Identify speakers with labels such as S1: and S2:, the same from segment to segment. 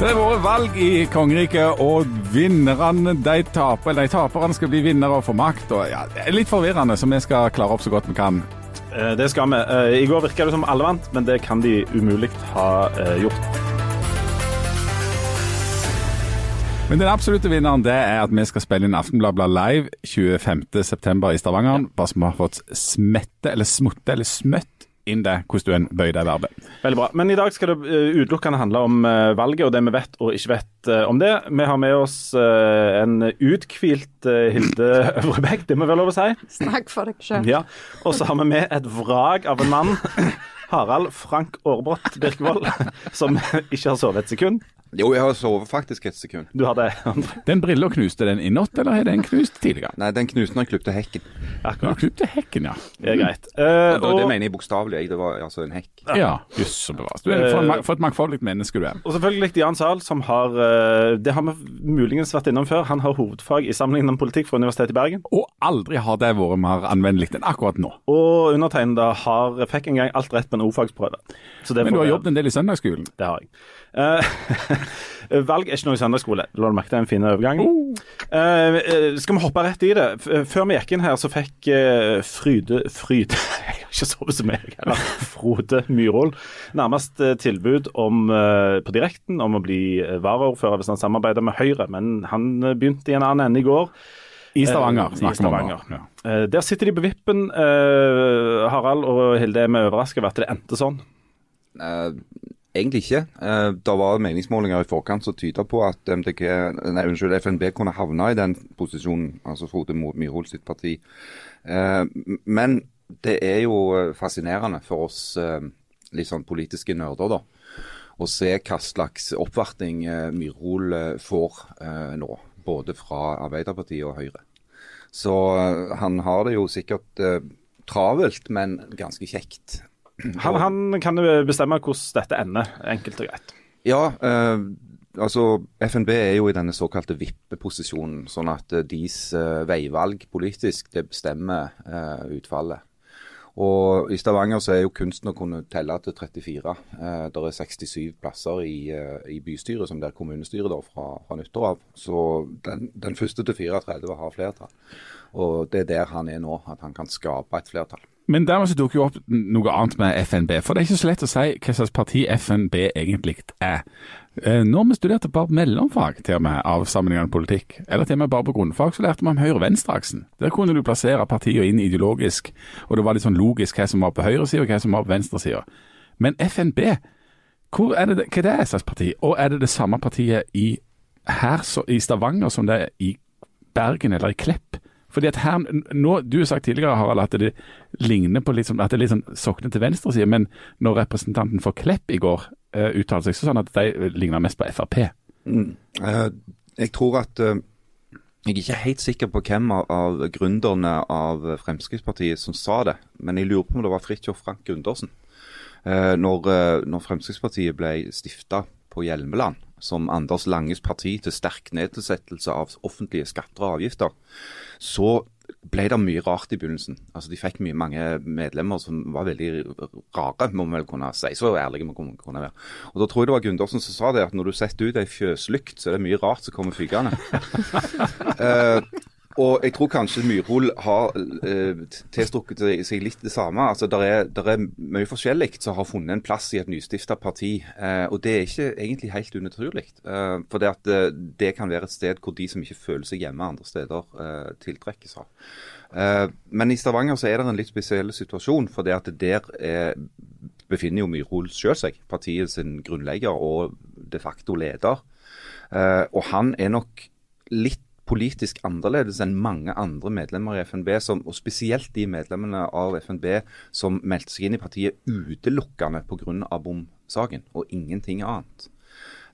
S1: Det har vært valg i kongeriket, og vinnerne de taper, de taperne skal bli vinnere og få makt. Og, ja, det er litt forvirrende, så vi skal klare opp så godt vi kan.
S2: Eh, Det skal vi. Eh, I går virka det som alle vant, men det kan de umulig ha eh, gjort.
S1: Men den absolutte vinneren det er at vi skal spille inn Aftenbladet Live 25.9. i Stavanger. Bare vi har fått smette, eller smutte, eller smøtt inn det, hvordan du enn bøyer det verbet.
S2: Veldig bra. Men i dag skal det eh, utelukkende handle om eh, valget og det vi vet og ikke vet eh, om det. Vi har med oss en uthvilt Hilde Øvrebekk, det må være lov å si.
S3: Snakk for deg sjøl.
S2: Ja. Og så har vi med et vrak av en mann. Harald Frank Aarbrot Birkevold, som ikke har sovet et sekund.
S4: Jo, jeg har sovet faktisk et sekund.
S2: Du hadde.
S1: Den brilla knuste den i natt, eller har den knust tidligere?
S4: Nei, den knuste når jeg klipte hekken.
S1: Du klipte hekken, ja.
S2: Det er greit. Eh,
S4: Og det mener jeg bokstavelig. jeg. Det var altså en hekk.
S1: Ja, jøss så bevares. Du er for, en for et mangfoldig menneske du er.
S2: og selvfølgelig Jan Zahl, som har eh, Det har vi muligens vært innom før. Han har hovedfag i sammenlignende politikk fra Universitetet i Bergen.
S1: Og aldri har det vært mer anvendelig enn akkurat nå.
S2: Og undertegnede har fikk en gang alt rett på en O-fagsprøve. Så det
S1: Men du har jobbet en del i søndagsskolen.
S2: Det har jeg. Uh, valg er ikke noe søndagsskole. La du merke til en fin overgang? uh, eh, skal vi hoppe rett i det? Før vi gikk inn her, så fikk Fryde Fryde Jeg har ikke sovet som meg, eller Frode Myhrvold nærmest tilbud om, på direkten om å bli varaordfører hvis han samarbeider med Høyre, men han begynte i en annen ende i går.
S1: I Stavanger snakker vi om Ja.
S2: Der sitter de på vippen. Harald og Hilde, er vi overrasket over at det endte sånn?
S4: Eh, egentlig ikke. Eh, det var meningsmålinger i forkant som tyder på at MDG, nei, unnskyld, FNB kunne havne i den posisjonen, altså Frode Myhrvold sitt parti. Eh, men det er jo fascinerende for oss litt sånn politiske nerder, da. Å se hva slags oppvarting Myhrvold får nå. Både fra Arbeiderpartiet og Høyre. Så han har det jo sikkert travelt, men ganske kjekt.
S2: Han, han kan bestemme hvordan dette ender, enkelt og greit.
S4: Ja, eh, altså FNB er jo i denne såkalte vippeposisjonen, sånn at eh, deres eh, veivalg politisk det bestemmer eh, utfallet. Og I Stavanger så er jo kunsten å kunne telle til 34. Eh, det er 67 plasser i, eh, i bystyret, som det er kommunestyret da, fra, fra nyttår av. Så den, den første til 34 har flertall. Og det er der han er nå, at han kan skape et flertall.
S1: Men dermed så dukker jo opp noe annet med FNB. For det er ikke så lett å si hva slags parti FNB egentlig er. Eh, Når vi studerte bare mellomfag til og med av sammenhengende politikk, eller til og med bare på grunnfag, så lærte vi om høyre-venstre-aksen. Der kunne du plassere partiene inn ideologisk, og det var litt sånn logisk hva som var på høyresida og hva som var på venstresida. Men FNB, hvor er det, hva er det slags parti? Og er det det samme partiet i, her, i Stavanger som det er i Bergen eller i Klepp? Fordi at her, nå, Du har sagt tidligere Harald, at det ligner på sånn, at det er litt sånn sokner til venstresida, men når representanten for Klepp i går uh, uttalte seg, så sånn at de ligner mest på Frp.
S4: Eh, jeg tror at uh, Jeg er ikke helt sikker på hvem av, av gründerne av Fremskrittspartiet som sa det, men jeg lurer på om det var Fridtjof Frank Gundersen. Uh, når, når Fremskrittspartiet ble stifta på Hjelmeland som Anders Langes parti til sterk nedsettelse av offentlige skatter og avgifter, så ble det mye rart i begynnelsen. Altså De fikk mye mange medlemmer som var veldig rare, må vi vel kunne si. Så ærlige må vi kunne være. Og Da tror jeg det var Gundersen som sa det, at når du setter ut ei fjøslykt, så er det mye rart som kommer fygende. Eh, og jeg tror kanskje Myrhol har eh, tilstrukket seg- litt det samme. Altså, Der er, er mye forskjellig som har funnet en plass i et nystifta parti. Eh, og det er ikke egentlig helt unaturlig. Eh, for det, at, eh, det kan være et sted hvor de som ikke føler seg hjemme andre steder, eh, tiltrekkes av. Eh, men i Stavanger så er det en litt spesiell situasjon. For det at der er, befinner jo Myrhol selv seg, partiet sin grunnlegger og de facto leder. Og han er nok litt politisk annerledes enn mange andre medlemmer i FNB, som, og spesielt de medlemmene av FNB som meldte seg inn i partiet utelukkende pga. bomsaken, og ingenting annet.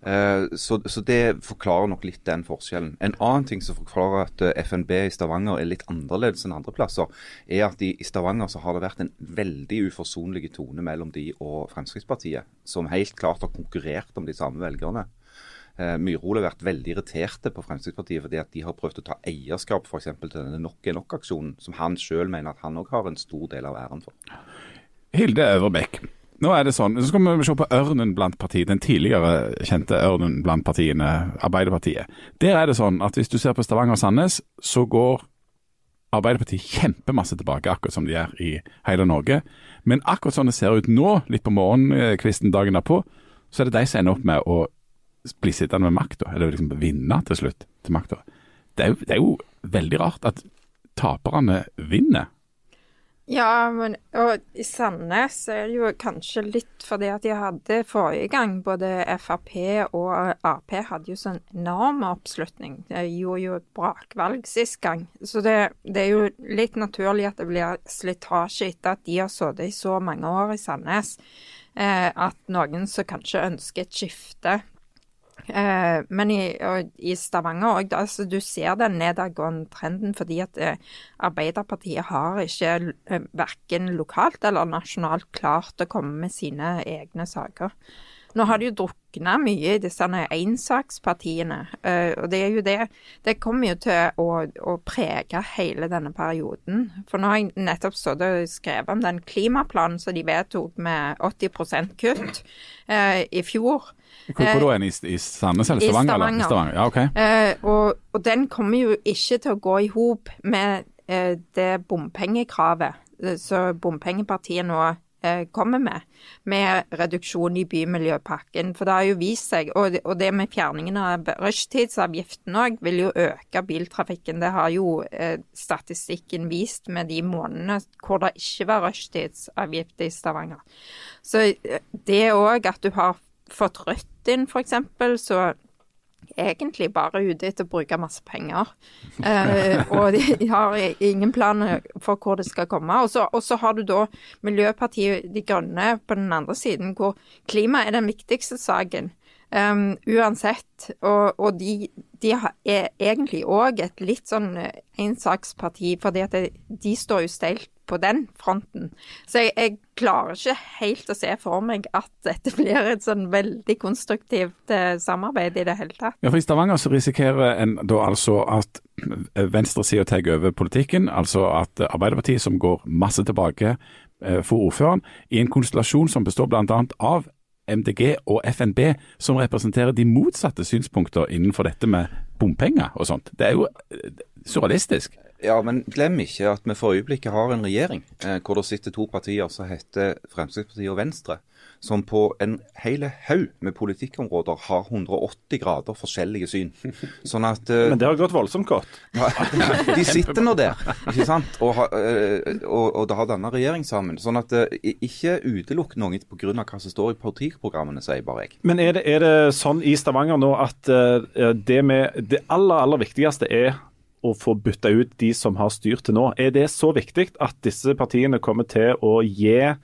S4: Eh, så, så det forklarer nok litt den forskjellen. En annen ting som forklarer at eh, FNB i Stavanger er litt annerledes enn andre plasser, er at i, Stavanger så har det vært en veldig uforsonlig tone mellom de og Fremskrittspartiet, som helt klart har konkurrert om de samme velgerne. Eh, har vært veldig irriterte på Fremskrittspartiet fordi at de har prøvd å ta eierskap eksempel, til denne Nok er nok-aksjonen, som han selv mener at han òg har en stor del av æren for.
S1: Hilde Øverbekk, nå er det sånn, så skal vi se på ørnen blant partiene, den tidligere kjente ørnen blant partiene, Arbeiderpartiet. Der er det sånn at hvis du ser på Stavanger og Sandnes, så går Arbeiderpartiet kjempemasse tilbake, akkurat som de gjør i hele Norge. Men akkurat sånn det ser ut nå, litt på morgenkvisten dagen derpå, så er det de som ender opp med å bli sittende med makta, eller liksom vinne til slutt til makta. Det, det er jo veldig rart at taperne vinner.
S3: Ja, men og i Sandnes er det jo kanskje litt fordi at de hadde forrige gang både Frp og Ap hadde jo sånn enorm oppslutning. De gjorde jo et brakvalg sist gang. Så det, det er jo litt naturlig at det blir slitasje etter at de har sittet i så mange år i Sandnes. Eh, at noen som kanskje ønsker et skifte, Eh, men i, i Stavanger òg, altså, du ser den nedadgående trenden fordi at eh, Arbeiderpartiet har ikke eh, verken lokalt eller nasjonalt klart å komme med sine egne saker. Nå har de jo drukna mye i disse ensakspartiene, eh, og det er jo det Det kommer jo til å, å prege hele denne perioden. For nå har jeg nettopp stått og skrevet om den klimaplanen som de vedtok med 80 kutt eh, i fjor.
S1: Hvor, hvor da den? I, I Sandnes eller Stavanger? I
S3: Stavanger.
S1: I Stavanger. Ja, okay.
S3: Eh, og, og den kommer jo ikke til å gå i hop med eh, det bompengekravet Så som bompengepartiet nå eh, kommer med, med reduksjon i bymiljøpakken. For det har jo vist seg, og det med fjerningen av rushtidsavgiften òg, vil jo øke biltrafikken. Det har jo eh, statistikken vist med de månedene hvor det ikke var rushtidsavgift i Stavanger. Så eh, det òg at du har fått rødt inn, f.eks., så egentlig bare ute etter å bruke masse penger. Eh, og de har ingen plan for hvor det skal komme. Og så, og så har du da Miljøpartiet De Grønne på den andre siden, hvor klima er den viktigste saken. Um, uansett. Og, og de, de er egentlig òg et litt sånn eh, ensaksparti, fordi at de står jo steilt på den fronten. Så jeg, jeg klarer ikke helt å se for meg at dette blir et sånn veldig konstruktivt eh, samarbeid i det hele tatt.
S1: Ja, for I Stavanger så risikerer en da altså at venstresida tar over politikken. Altså at Arbeiderpartiet, som går masse tilbake eh, for ordføreren, i en konstellasjon som består bl.a. av MDG og FNB, som representerer de motsatte synspunkter innenfor dette med bompenger og sånt. Det er jo eh, surrealistisk.
S4: Ja, men glem ikke at vi for øyeblikket har en regjering eh, hvor det sitter to partier som heter Fremskrittspartiet og Venstre, som på en hel haug med politikkområder har 180 grader forskjellige syn. Sånn at eh,
S2: Men det har gått voldsomt godt.
S4: ja, De sitter nå der, ikke sant? Og, har, eh, og, og det har denne regjering sammen. Sånn at eh, ikke utelukk noe pga. hva som står i partiprogrammene, sier bare jeg.
S2: Men er det, er det sånn i Stavanger nå at det, med, det aller, aller viktigste er å få bytta ut de som har styrt til nå? Er det så viktig at disse partiene kommer til å gi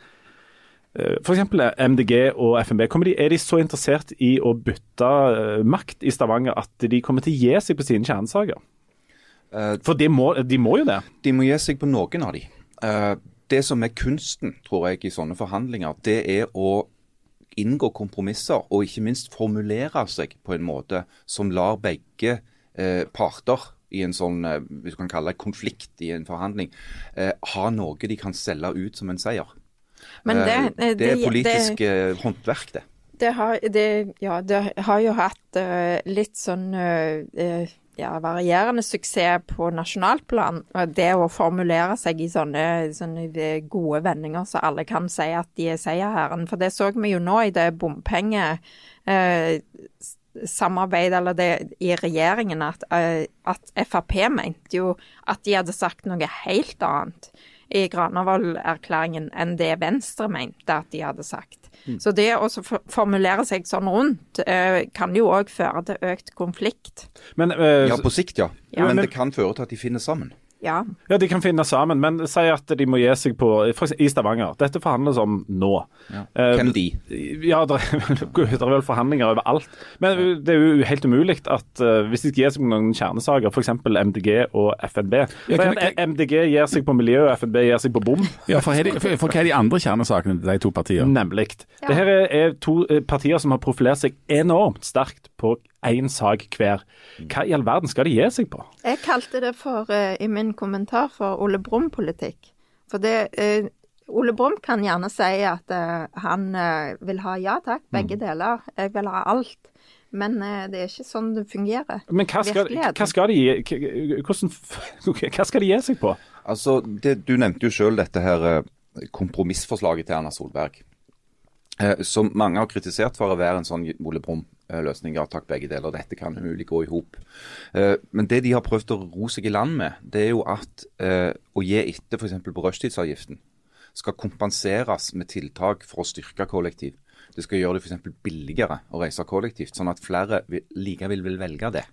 S2: F.eks. MDG og FNB, de, er de så interessert i å bytte eh, makt i Stavanger at de kommer til å gi seg på sine kjernesaker?
S4: Eh,
S2: For de må, de må jo det.
S4: De må gi seg på noen av de. Eh, det som er kunsten, tror jeg, i sånne forhandlinger, det er å inngå kompromisser og ikke minst formulere seg på en måte som lar begge eh, parter i en sånn, eh, hvis du kan kalle det konflikt i en forhandling, eh, ha noe de kan selge ut som en seier.
S3: Men det,
S4: Eh,
S3: det,
S4: det er
S3: det-
S4: politisk eh, håndverk, det.
S3: Det har, det, ja, det har jo hatt uh, litt sånn eh, eh, ja, varierende suksess på nasjonalt plan. Det å formulere seg i sånne, sånne eh, gode vendinger så alle kan si at de er seierherren. For det så vi jo nå i det bompengesamarbeidet, eller det i regjeringen, at, eh, at Frp mente jo at de hadde sagt noe helt annet i Granavolden-erklæringen enn det Venstre mente at de hadde sagt. Så det å formulere seg sånn rundt eh, kan jo òg føre til økt konflikt.
S2: Men uh,
S4: Ja, på sikt, ja.
S3: Ja,
S4: Men
S2: men-
S4: det kan føre til at de finner sammen.
S3: Ja.
S2: Ja, de kan finne sammen, men si at de må gi seg på for i Stavanger. Dette forhandles om nå.
S4: Ja.
S2: Eh,
S4: Hvem de?
S2: Ja, det er, vel forhandlinger overalt. Men det er jo helt umulig at eh, hvis de skal gi seg på noen kjernesaker, f.eks. MDG og FNB
S1: kan-
S2: MDG gir seg på miljø, og FNB gir seg på bom.
S1: Ja, for, er de- for, for hva er de andre kjernesakene til de to partiene?
S2: Nemlig. Ja. Dette er, er to eh, partier som har profilert seg enormt sterkt på én sak hver. Hva i all verden skal de gi seg på?
S3: Jeg kalte det for, eh, i min kommentar for Ole Brumm-politikk. For det, eh, Ole Brumm kan gjerne si at uh, han uh, vil ha ja takk, begge mm. deler. Jeg vil ha alt. Men uh, det er ikke sånn det fungerer.
S2: Men hva skal, hva skal, de, hvordan, hva skal de gi seg på?
S4: Altså, det, Du nevnte jo selv dette her kompromissforslaget til Erna Solberg. Som mange har kritisert for å være en sånn Ole Brumm-løsning. Ja takk, begge deler. Dette kan umulig gå i hop. Men det de har prøvd å ro seg i land med, det er jo at å gi etter f.eks. på rushtidsavgiften skal kompenseres med tiltak for å styrke kollektiv. Det skal gjøre det f.eks. billigere å reise kollektivt, sånn at flere likevel vil velge det.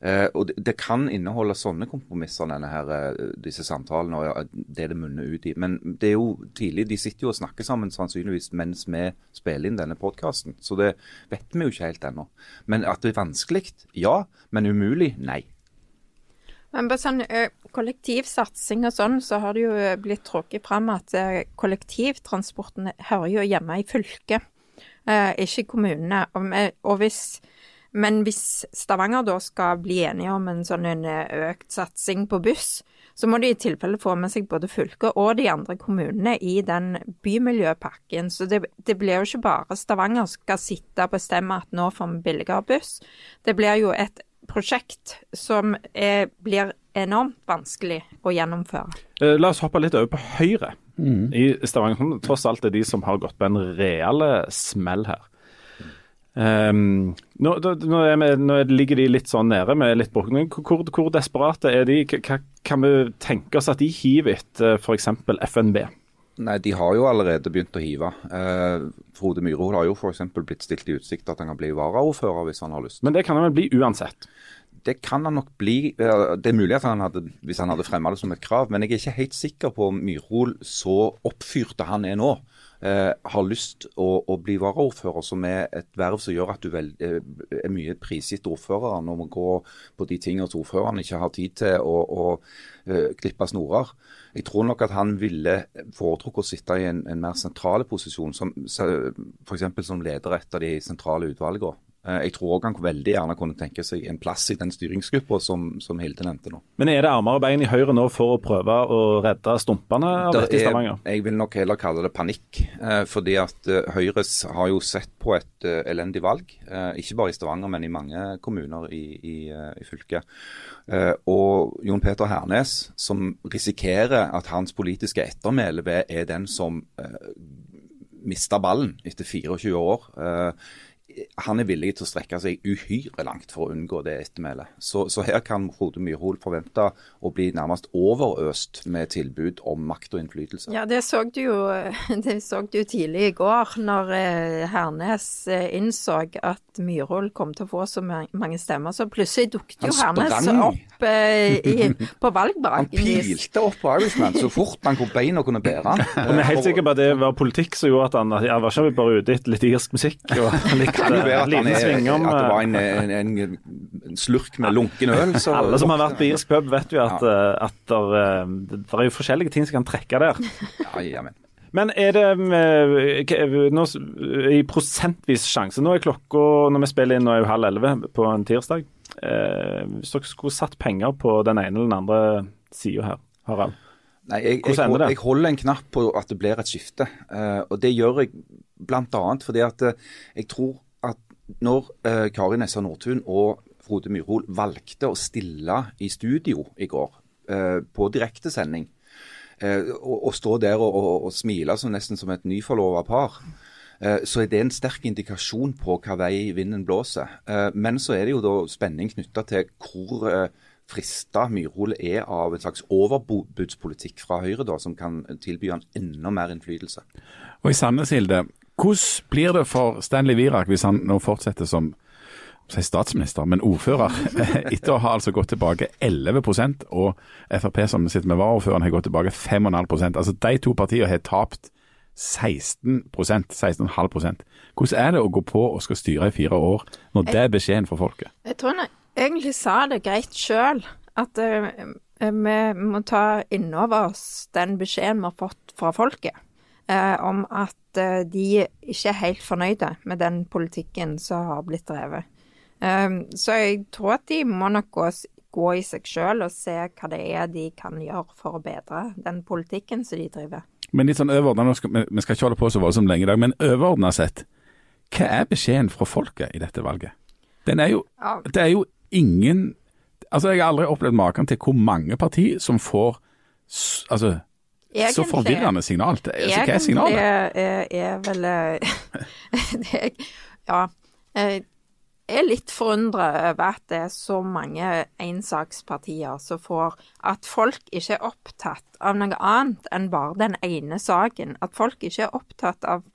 S4: Eh, og det, det, kan inneholde sånne kompromisser, denne her, eh, disse samtalene, og det det munner ut i. Men det er jo tidlig, de sitter jo og snakker sammen sannsynligvis mens vi spiller inn denne podkasten. Så det vet vi jo ikke helt ennå. Men at det er vanskelig, ja. Men umulig, nei.
S3: Men på sånn kollektivsatsing og sånn, så har det jo blitt trukket fram at kollektivtransporten hører jo hjemme i fylket, eh, ikke i kommunene. Og, og hvis, men hvis Stavanger da skal bli enige om en sånn en økt satsing på buss, så må de i tilfelle få med seg både fylket og de andre kommunene i den bymiljøpakken. Så det, det blir jo ikke bare Stavanger skal sitte og bestemme at nå får vi billigere buss. Det blir jo et prosjekt som er, blir enormt vanskelig å gjennomføre.
S2: Eh, la oss hoppe litt over på Høyre mm. i Stavanger, som tross alt er de som har gått på en reale smell her. Um, nå, nå, vi, nå, ligger de litt sånn nede med litt brukne. Hvor, hvor, desperate er de? Hva kan vi tenke oss at de hiver etter f.eks. FNB?
S4: Nei, De har jo allerede begynt å hive. Eh, Frode Myrhol har jo f.eks. blitt stilt i utsikt at han kan bli varaordfører hvis han har lyst.
S2: Men det kan han vel bli uansett?
S4: Det kan han nok bli. Det er mulig at han hadde, hvis han hadde fremma det som et krav, men jeg er ikke helt sikker på om Myrhol, så oppfyrte han er nå, eh, har lyst å, å bli varaordfører, som er et verv som gjør at du vel, eh, er mye prisgitt ordføreren og må gå på de tingene som ordføreren ikke har tid til å, å eh, klippe snorer. Jeg tror nok at han ville foretrukket å sitte i en, en mer sentral posisjon, som f.eks. som leder et av de sentrale utvalgene. Eh, jeg tror òg han veldig gjerne kunne tenke seg en plass i den styringsgruppa som, som, Hilde nevnte nå.
S2: Men er det armer og bein i Høyre nå for å prøve å redde stumpene av dette i Stavanger?
S4: Jeg vil nok heller kalle det panikk. Eh, fordi at Høyre Høyres har jo sett på et elendig valg. Ikke bare i Stavanger, men i mange kommuner i, i, i fylket. Og Jon Peter Hernes, som risikerer at hans politiske ettermæle er den som mister ballen etter 24 år han er villig til å strekke seg uhyre langt for å unngå det ettermælet. Så, så, her kan Frode Myrhol forvente å bli nærmest overøst med tilbud om makt og innflytelse.
S3: Ja, det så du jo, det så du tidlig i går, når eh, Hernes eh, innså at Myrhol kom til å få så mange stemmer. Så plutselig dukket jo Hernes opp eh, i, på valgbraken.
S4: Han pilte opp på Irishman så fort han kom beina kunne bære han.
S2: Vi er helt sikre på at det var politikk som gjorde at han, han var ikke bare ute etter litt irsk musikk. og
S4: kan jo være at, han er, at det var en, en, en, en slurk med lunken øl. Så,
S2: Alle som har vært på irsk pub, vet jo at. Eh, at der, eh, det er jo forskjellige ting som kan trekke der.
S4: Ja, men.
S2: Men er det eh, nå, i prosentvis sjanse Nå er klokka når vi spiller inn, nå er jo halv elleve på en tirsdag. Eh, hvis dere skulle satt penger på den ene eller den andre sida her, Harald?
S4: Nei, jeg, jeg, jeg, jeg, holder en knapp på at det blir et skifte. Uh, og Det gjør jeg bl.a. fordi at jeg tror når eh, Kari Nessa Nordtun og Frode Myrhol valgte å stille i studio i går, eh, på direktesending, eh, og, og stå der og, og, og, smile som nesten som et nyforlova par, eh, så er det en sterk indikasjon på hva vei vinden blåser. Eh, men så er det jo da spenning knytta til hvor eh, frista Myrhol er av en slags overbudspolitikk fra Høyre, da, som kan tilby han enda mer innflytelse.
S1: Og i Sandnes, Hilde, hvordan blir det for Stanley Wirak hvis han nå fortsetter som si statsminister, men ordfører, etter å ha altså gått tilbake 11% og Frp som sitter med varaordføreren har gått tilbake 5,5% Altså De to partiene har tapt 16% 16,5% Hvordan er det å gå på og skal styre i fire år, når det er beskjeden for folket?
S3: Jeg tror han egentlig sa det greit sjøl, at uh, vi må ta innover oss den beskjeden vi har fått fra folket om at uh, de ikke er helt fornøyde med den politikken som har blitt drevet. Um, så jeg tror at de må nok gå, gå i seg sjøl og se hva det er de kan gjøre for å bedre den politikken som de driver.
S1: Men litt sånn skal, vi- skal ikke holde på så voldsomt lenge i dag, men overordna sett, hva er beskjeden fra folket i dette valget? Den er jo, det er jo ingen Altså, jeg har aldri opplevd maken til hvor mange partier som får s- altså, så forvirrende signal. Det, altså, hva er signalet?
S3: Egentlig er, er vel jeg, Ja. Jeg er litt forundra over at det er så mange ensakspartier som får At folk ikke er opptatt av noe annet enn bare den ene saken. At folk ikke er opptatt av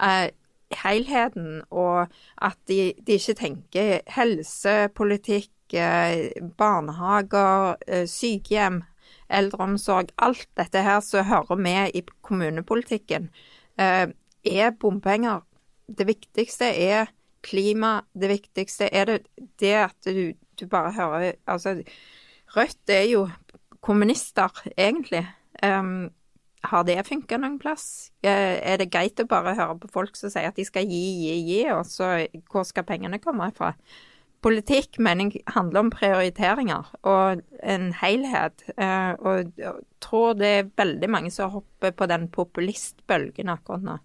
S3: eh, helheten, og at de, de ikke tenker helsepolitikk, eh, barnehager, eh, sykehjem, eldreomsorg. Alt dette her som hører med i kommunepolitikken, eh, er bompenger. Det viktigste er klima. Det viktigste er det, det at du, du bare hører Altså, Rødt er jo kommunister, egentlig. Um, har det funka noen plass? Eh, Er det greit å bare høre på folk som sier at de skal gi, gi, gi, og så hvor skal pengene komme fra? Politikk mener jeg handler om prioriteringer og en helhet. eh, Og jeg tror det er veldig mange som hopper på den populistbølgen akkurat nå.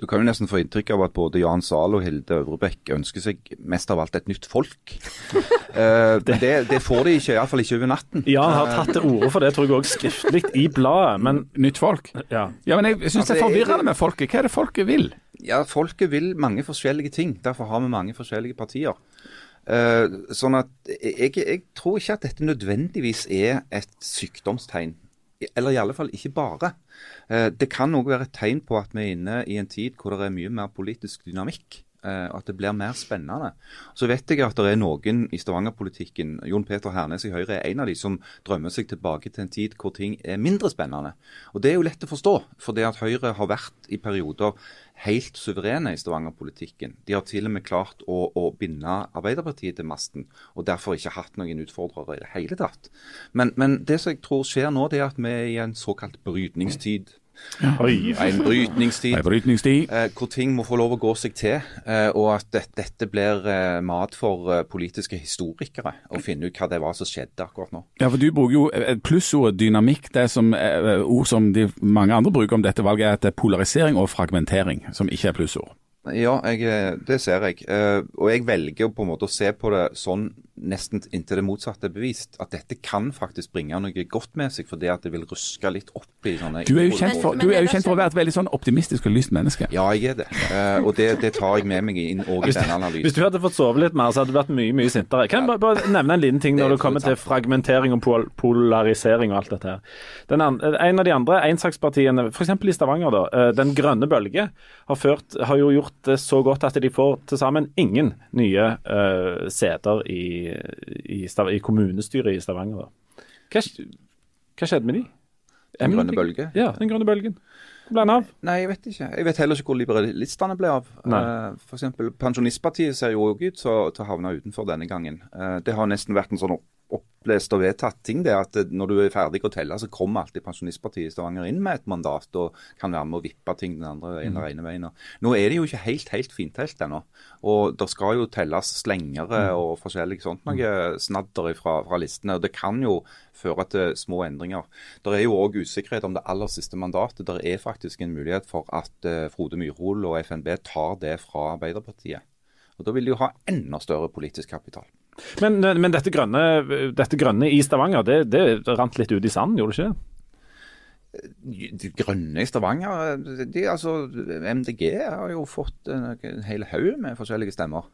S4: Du kan jo nesten få inntrykk av at både Jan Zahl og Hilde Øvrebekk ønsker seg mest av alt et nytt folk. Eh, det, det får de ikke, iallfall ikke over natten.
S2: Jan har tatt til orde for det, tror jeg òg skriftlig i bladet, men
S1: Nytt folk?
S2: ja.
S1: Ja, men jeg syns
S4: Altså,
S1: det er forvirrende med folket. Hva er det folket vil?
S4: Ja, folket vil mange forskjellige ting. Derfor har vi mange forskjellige partier. Eh, sånn at jeg, jeg tror ikke at dette nødvendigvis er et sykdomstegn. Eller i alle fall ikke bare. Uh, det kan òg være et tegn på at vi er inne i en tid hvor det er mye mer politisk dynamikk. eh, og at det blir mer spennende. Så vet jeg at det er noen i Stavanger-politikken, Jon Peter Hernes i Høyre er en av de som drømmer seg tilbake til en tid hvor ting er mindre spennende. Og det er jo lett å forstå, for det at Høyre har vært i perioder helt suverene i Stavanger-politikken. De har til og med klart å, å binde Arbeiderpartiet til masten, og derfor ikke hatt noen utfordrere i det hele tatt. Men, men det som jeg tror skjer nå, det er at vi er i en såkalt brytningstid.
S2: Oi.
S4: En brytningstid.
S1: en brytningstid.
S4: Eh, hvor ting må få lov å gå seg til, eh, og at det, dette blir eh, mat for politiske historikere å finne ut hva det var som skjedde akkurat nå.
S1: Ja, for Du bruker jo et plussordet dynamikk. Det som er ord som de mange andre bruker om dette valget, er at det er polarisering og fragmentering, som ikke er plussord.
S4: Ja, jeg, det ser jeg. Eh, og jeg velger på en måte å se på det sånn nesten inntil det motsatte er bevist. At dette kan faktisk bringe noe godt med seg, fordi at det vil ruske litt opp i sånne
S1: Du er jo kjent for, du jo kjent for å være et veldig sånn optimistisk og lyst menneske.
S4: Ja, jeg er det. Eh, og det, det tar jeg med meg inn òg i denne
S2: Hvis du hadde fått sove litt mer, så hadde du vært mye mye sintere. Kan jeg bare, bare nevne en liten ting når det kommer til fragmentering og pol polarisering og alt dette her. Den en av de andre ensakspartiene, f.eks. i Stavanger, da, eh, Den grønne bølge, har, ført, har jo gjort det så godt at de får til sammen ingen nye uh, seter i, i, Stav i kommunestyret i Stavanger. Hva, hva skjedde med de?
S4: Den grønne bølge?
S2: Ja, den grønne bølgen. Hvor ble den av?
S4: Nei, jeg vet ikke. Jeg vet heller ikke hvor liberalistene ble av.
S2: Nei.
S4: Uh, F.eks. Pensjonistpartiet ser jo òg ut til å havne utenfor denne gangen. Eh, det har nesten vært en sånn opp- opplest og vedtatt ting, det at eh, når du er ferdig å telle, så kommer alltid Pensjonistpartiet i Stavanger inn med et mandat og kan være med å vippe ting den andre veien eller ene veien. Nå er det jo ikke helt helt fintelt ennå. Og det skal jo telles slengere
S2: Mm.
S4: og forskjellig sånt noe snadder fra, fra listene. og Det kan jo føre til små endringer. Det er jo òg usikkerhet om det aller siste mandatet. Det er faktisk en mulighet for at eh, Frode Myrhol og FNB tar det fra Arbeiderpartiet. Og Da vil de jo ha enda større politisk kapital.
S2: Men, men dette, grønne, dette grønne i Stavanger, det, det rant litt ut i sanden, gjorde det ikke det?
S4: De grønne i Stavanger, de, altså MDG har jo fått en, en hel haug med forskjellige stemmer.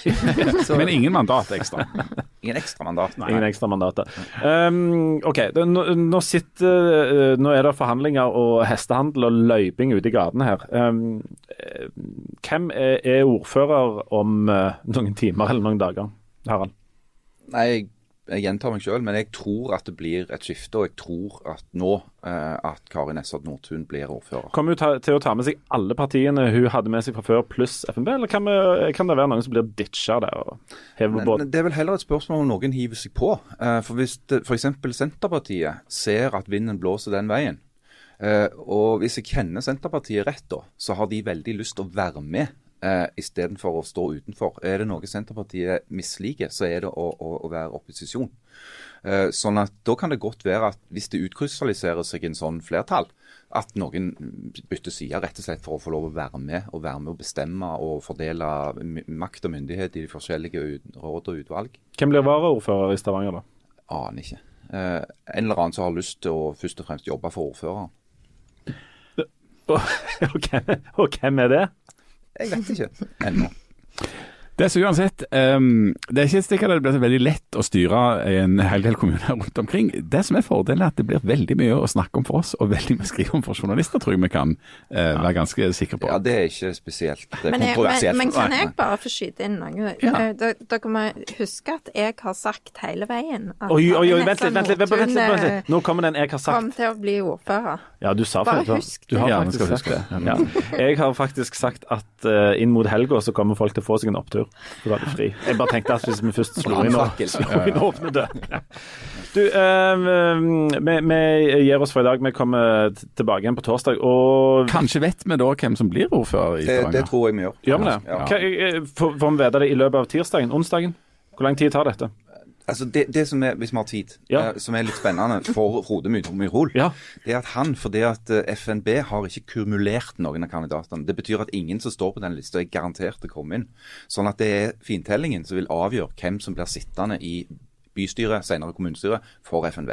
S4: Så
S1: Men ingen mandat ekstra.
S4: ingen ekstra mandat.
S2: Ingen ekstra mandater. Um, OK, nå, nå, sitter, eh, nå er det forhandlinger og hestehandel og løyping ute i gatene her. Um, eh, hvem er, er ordfører om eh, noen timer eller noen dager, Harald?
S4: Nei, jeg, jeg gjentar meg selv, men jeg tror at det blir et skifte. Og jeg tror at nå eh, at Kari Nessad Nordtun blir ordfører.
S2: Kommer hun ta, til å ta med seg alle partiene hun hadde med seg fra før, pluss FNB, eller kan, vi, kan det være noen som blir ditcha der og hever båten?
S4: det er vel heller et spørsmål om noen hiver seg på. Eh, For Hvis f.eks. Senterpartiet ser at vinden blåser den veien, eh, og hvis jeg kjenner Senterpartiet rett, da, så har de veldig lyst til å være med eh, istedenfor å stå utenfor. Er det noe Senterpartiet misliker, så er det å, å, å være opposisjon. Eh, sånn at Da kan det godt være at hvis det utkrystalliserer seg en sånn flertall, at noen bytter side rett og slett for å få lov å være med og være med å bestemme og fordele makt og myndighet i de forskjellige råd og utvalg.
S2: Hvem blir varaordfører i Stavanger, da?
S4: Aner ikke. Eh, en eller annen som har lyst til å først og fremst jobbe for ordføreren.
S2: Og hvem, og hvem er det?
S4: Jeg vet ikke ennå.
S1: Det er så uansett, um, det er ikke sikkert det blir så veldig lett å styre en hel del kommuner rundt omkring. Det som er fordelen er at det blir veldig mye å snakke om for oss, og veldig mye å skrive om for journalister, tror jeg vi kan uh, være ganske sikre på.
S4: Ja, det er ikke spesielt det er
S3: Men, jeg, men,
S4: kontroversielt.
S3: men kan jeg bare få skyte inn noe?
S1: Ja.
S3: Eh, da- Dere må huske at jeg har sagt hele veien at
S2: Oi, oi, oi, vent litt, vent litt, vent litt, vent vent. Nå kommer den jeg har sagt.
S3: kom til å bli ordfører.
S2: Ja, du sa
S3: Bare husk
S2: Du har
S1: det. Ja, vi
S2: faktisk
S1: skal
S2: sagt det. Ja. Jeg har faktisk sagt at uh, inn mot helga så kommer folk til å få seg en opptur. For så var det fri. Jeg bare tenkte at hvis vi først slo inn, og, inn åpne dør Du, eh, vi, vi gir oss for i dag. Vi kommer tilbake igjen på torsdag. Og
S1: Kanskje vet vi da hvem som blir ordfører i
S4: Det, det tror jeg vi gjør.
S2: gjør vi det?
S4: Ja.
S2: Hva, eh, får får vi vite det i løpet av tirsdagen? Onsdagen? Hvor lang tid tar dette?
S4: Altså det, det som er, Hvis vi har tid,
S2: Ja.
S4: eh, som er litt spennende for Frode My- Myrhol,
S2: Ja.
S4: det er at han, fordi at eh, FNB har ikke kumulert noen av kandidatene. Det betyr at ingen som står på den lista er garantert å komme inn. Sånn at det er fintellingen som vil avgjøre hvem som blir sittende i bystyret, senere kommunestyret, for FNB.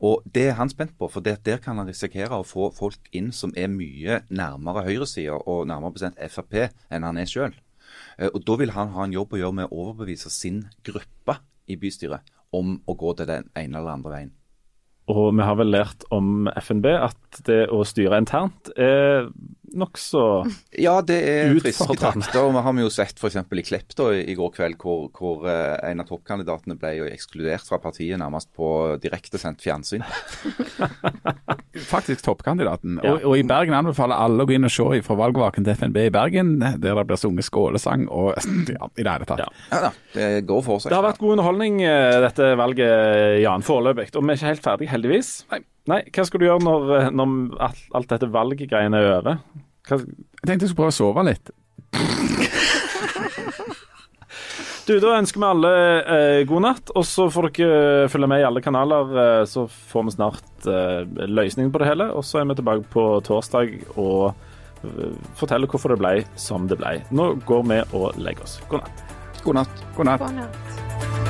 S4: Og Det er han spent på, for det, der kan han risikere å få folk inn som er mye nærmere høyresida og nærmere bestemt Frp enn han er sjøl. Og Da vil han ha en jobb å gjøre med å overbevise sin gruppe i bystyret om å gå til den ene eller andre veien.
S2: Og vi har vel lært om FNB at det å styre internt er nokså
S4: Ja, det er friske takter. og Vi har jo sett f.eks. i Klepp da, i går kveld, hvor, hvor eh, en av toppkandidatene ble jo ekskludert fra partiet nærmest på direktesendt fjernsyn.
S1: Faktisk toppkandidaten.
S2: Ja.
S1: Og, og i Bergen anbefaler alle å gå inn og se fra valgvaken til FNB i Bergen, der det blir sunget skålesang og ja, i det hele tatt.
S2: Ja.
S4: Ja da, det går for seg.
S2: Det har vært god underholdning, eh, dette valget, Jan, foreløpig. Og vi er ikke helt ferdig, heldigvis.
S1: Nei.
S2: Nei, Hva skal du gjøre når, eh, når alt, alt dette valggreiene er over? Hva,
S1: Jeg tenkte jeg skulle prøve å sove litt.
S2: du, Da ønsker vi alle eh, god natt, og så får dere følge med i alle kanaler. Eh, så får vi snart eh, løsningen på det hele, og så er vi tilbake på torsdag og eh, forteller hvorfor det ble som det ble. Nå går vi og legger oss. God natt.
S4: God natt.
S1: God natt.
S3: God natt.